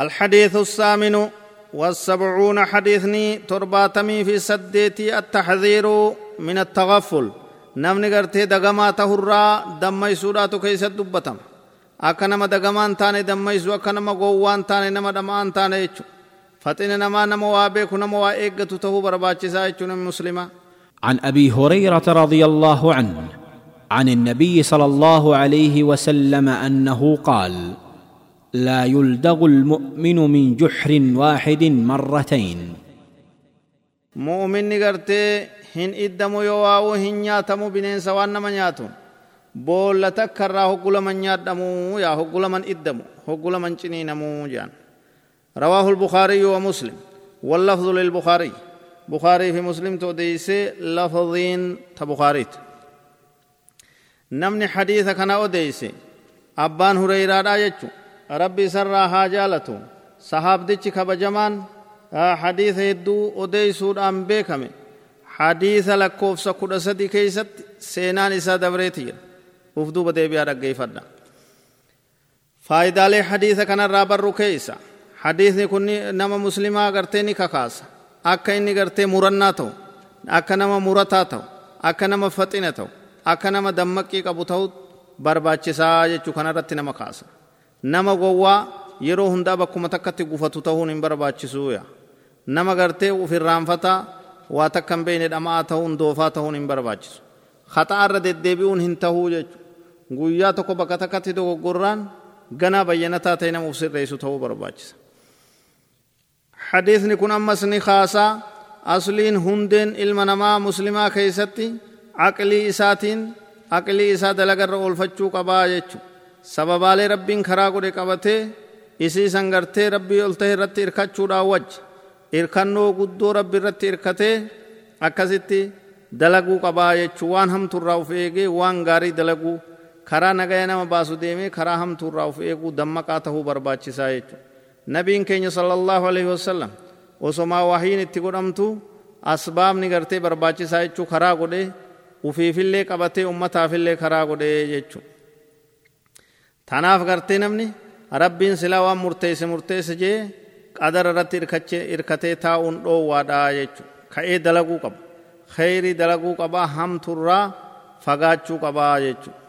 الحديث السامن والسبعون حديثني ترباتمي في سديتي التحذير من التغفل. نمن غرتي دغما تهرا دمي سورة كيس الدبتم. أكنما دغمان تاني دمي سوى كنما غوان تاني نما دمان تاني ايشو فتن نما نما وابيك نما وايق تته برباچسا ايشو نمسلمة عن أبي هريرة رضي الله عنه عن النبي صلى الله عليه وسلم أنه قال لا يلدغ المؤمن من جحر واحد مرتين. مؤمن نغرتي هن إدم يواو هن ياتم بنين سوان من ياتم بول تكرا هقل من ياتم يا هقل من إدم هقل من چنين جان. رواه البخاري ومسلم واللفظ للبخاري بخاري في مسلم تو توديس لفظين تبخاريت نمني حديث كان أوديس أبان هريره رايتشو سرى حاجالته صحاب ديتش كبجمان حديث يدو أوديسود أم بيكمي. حديث لكوفس كل سدي كيست سينان إسا دبريتي. وفدو بدي بيا رقي فدا فايدة لي حديث كان الرابر ركيسا حديث كني نما مسلمة غرتيني كاكاس أكا إني غرتي مرنا تو أكا نما مرتا تو أكا نما فتنة تو أكا نما دمكي قبو تو barbaachisaa jechuu kanarratti nama kaasa nama gowwaa yeroo hundaa bakkuma takkatti gufatu ta'uun hin barbaachisuuya nama gartee ufirraanfataa waa takka hin beekne dhama'aa ta'uun doofaa ta'uun hin barbaachisu haxaarra deddeebi'uun hin ta'uu jechuudha guyyaa tokko bakka takkatti dogoggorraan ganaa bayyanataa ta'e nama ufsirreessu ta'uu barbaachisa. Hadiisni kun ammas ni kaasaa asliin hundeen ilma namaa muslimaa keessatti aqlii isaatiin aqlii isaa dalagarra oolfachuu qabaa jechuudha. قبا جيتشو سببالي ربين خرا قد قبته إسي سنگرته ربي ألته رت إركتشو راوج irkannoo guddoo rabbi irratti irkatee akkasitti dalaguu qabaa jechuu waan hamtuurraa uf eegee waan gaarii dalaguu karaa nagaya nama baasu deemee karaa hamtuurraa uf eeguu dammaqaa tahuu barbaachisaa jechuudha nabiin keenya sallallahu alaihi wasallam osomaa wahiin itti godhamtu asbaabni gartee barbaachisaa jechuu karaa godhee ufiifillee qabatee ummataafillee karaa godhee jechuudha tanaaf gartee namni rabbiin silaa waan murteesse murteesse jee qadara irratti irkatee taa'uun dhoowwaadha jechuudha. Ka'ee dalaguu qaba. Kheyrii dalaguu qabaa hamturraa fagaachuu qabaa jechuudha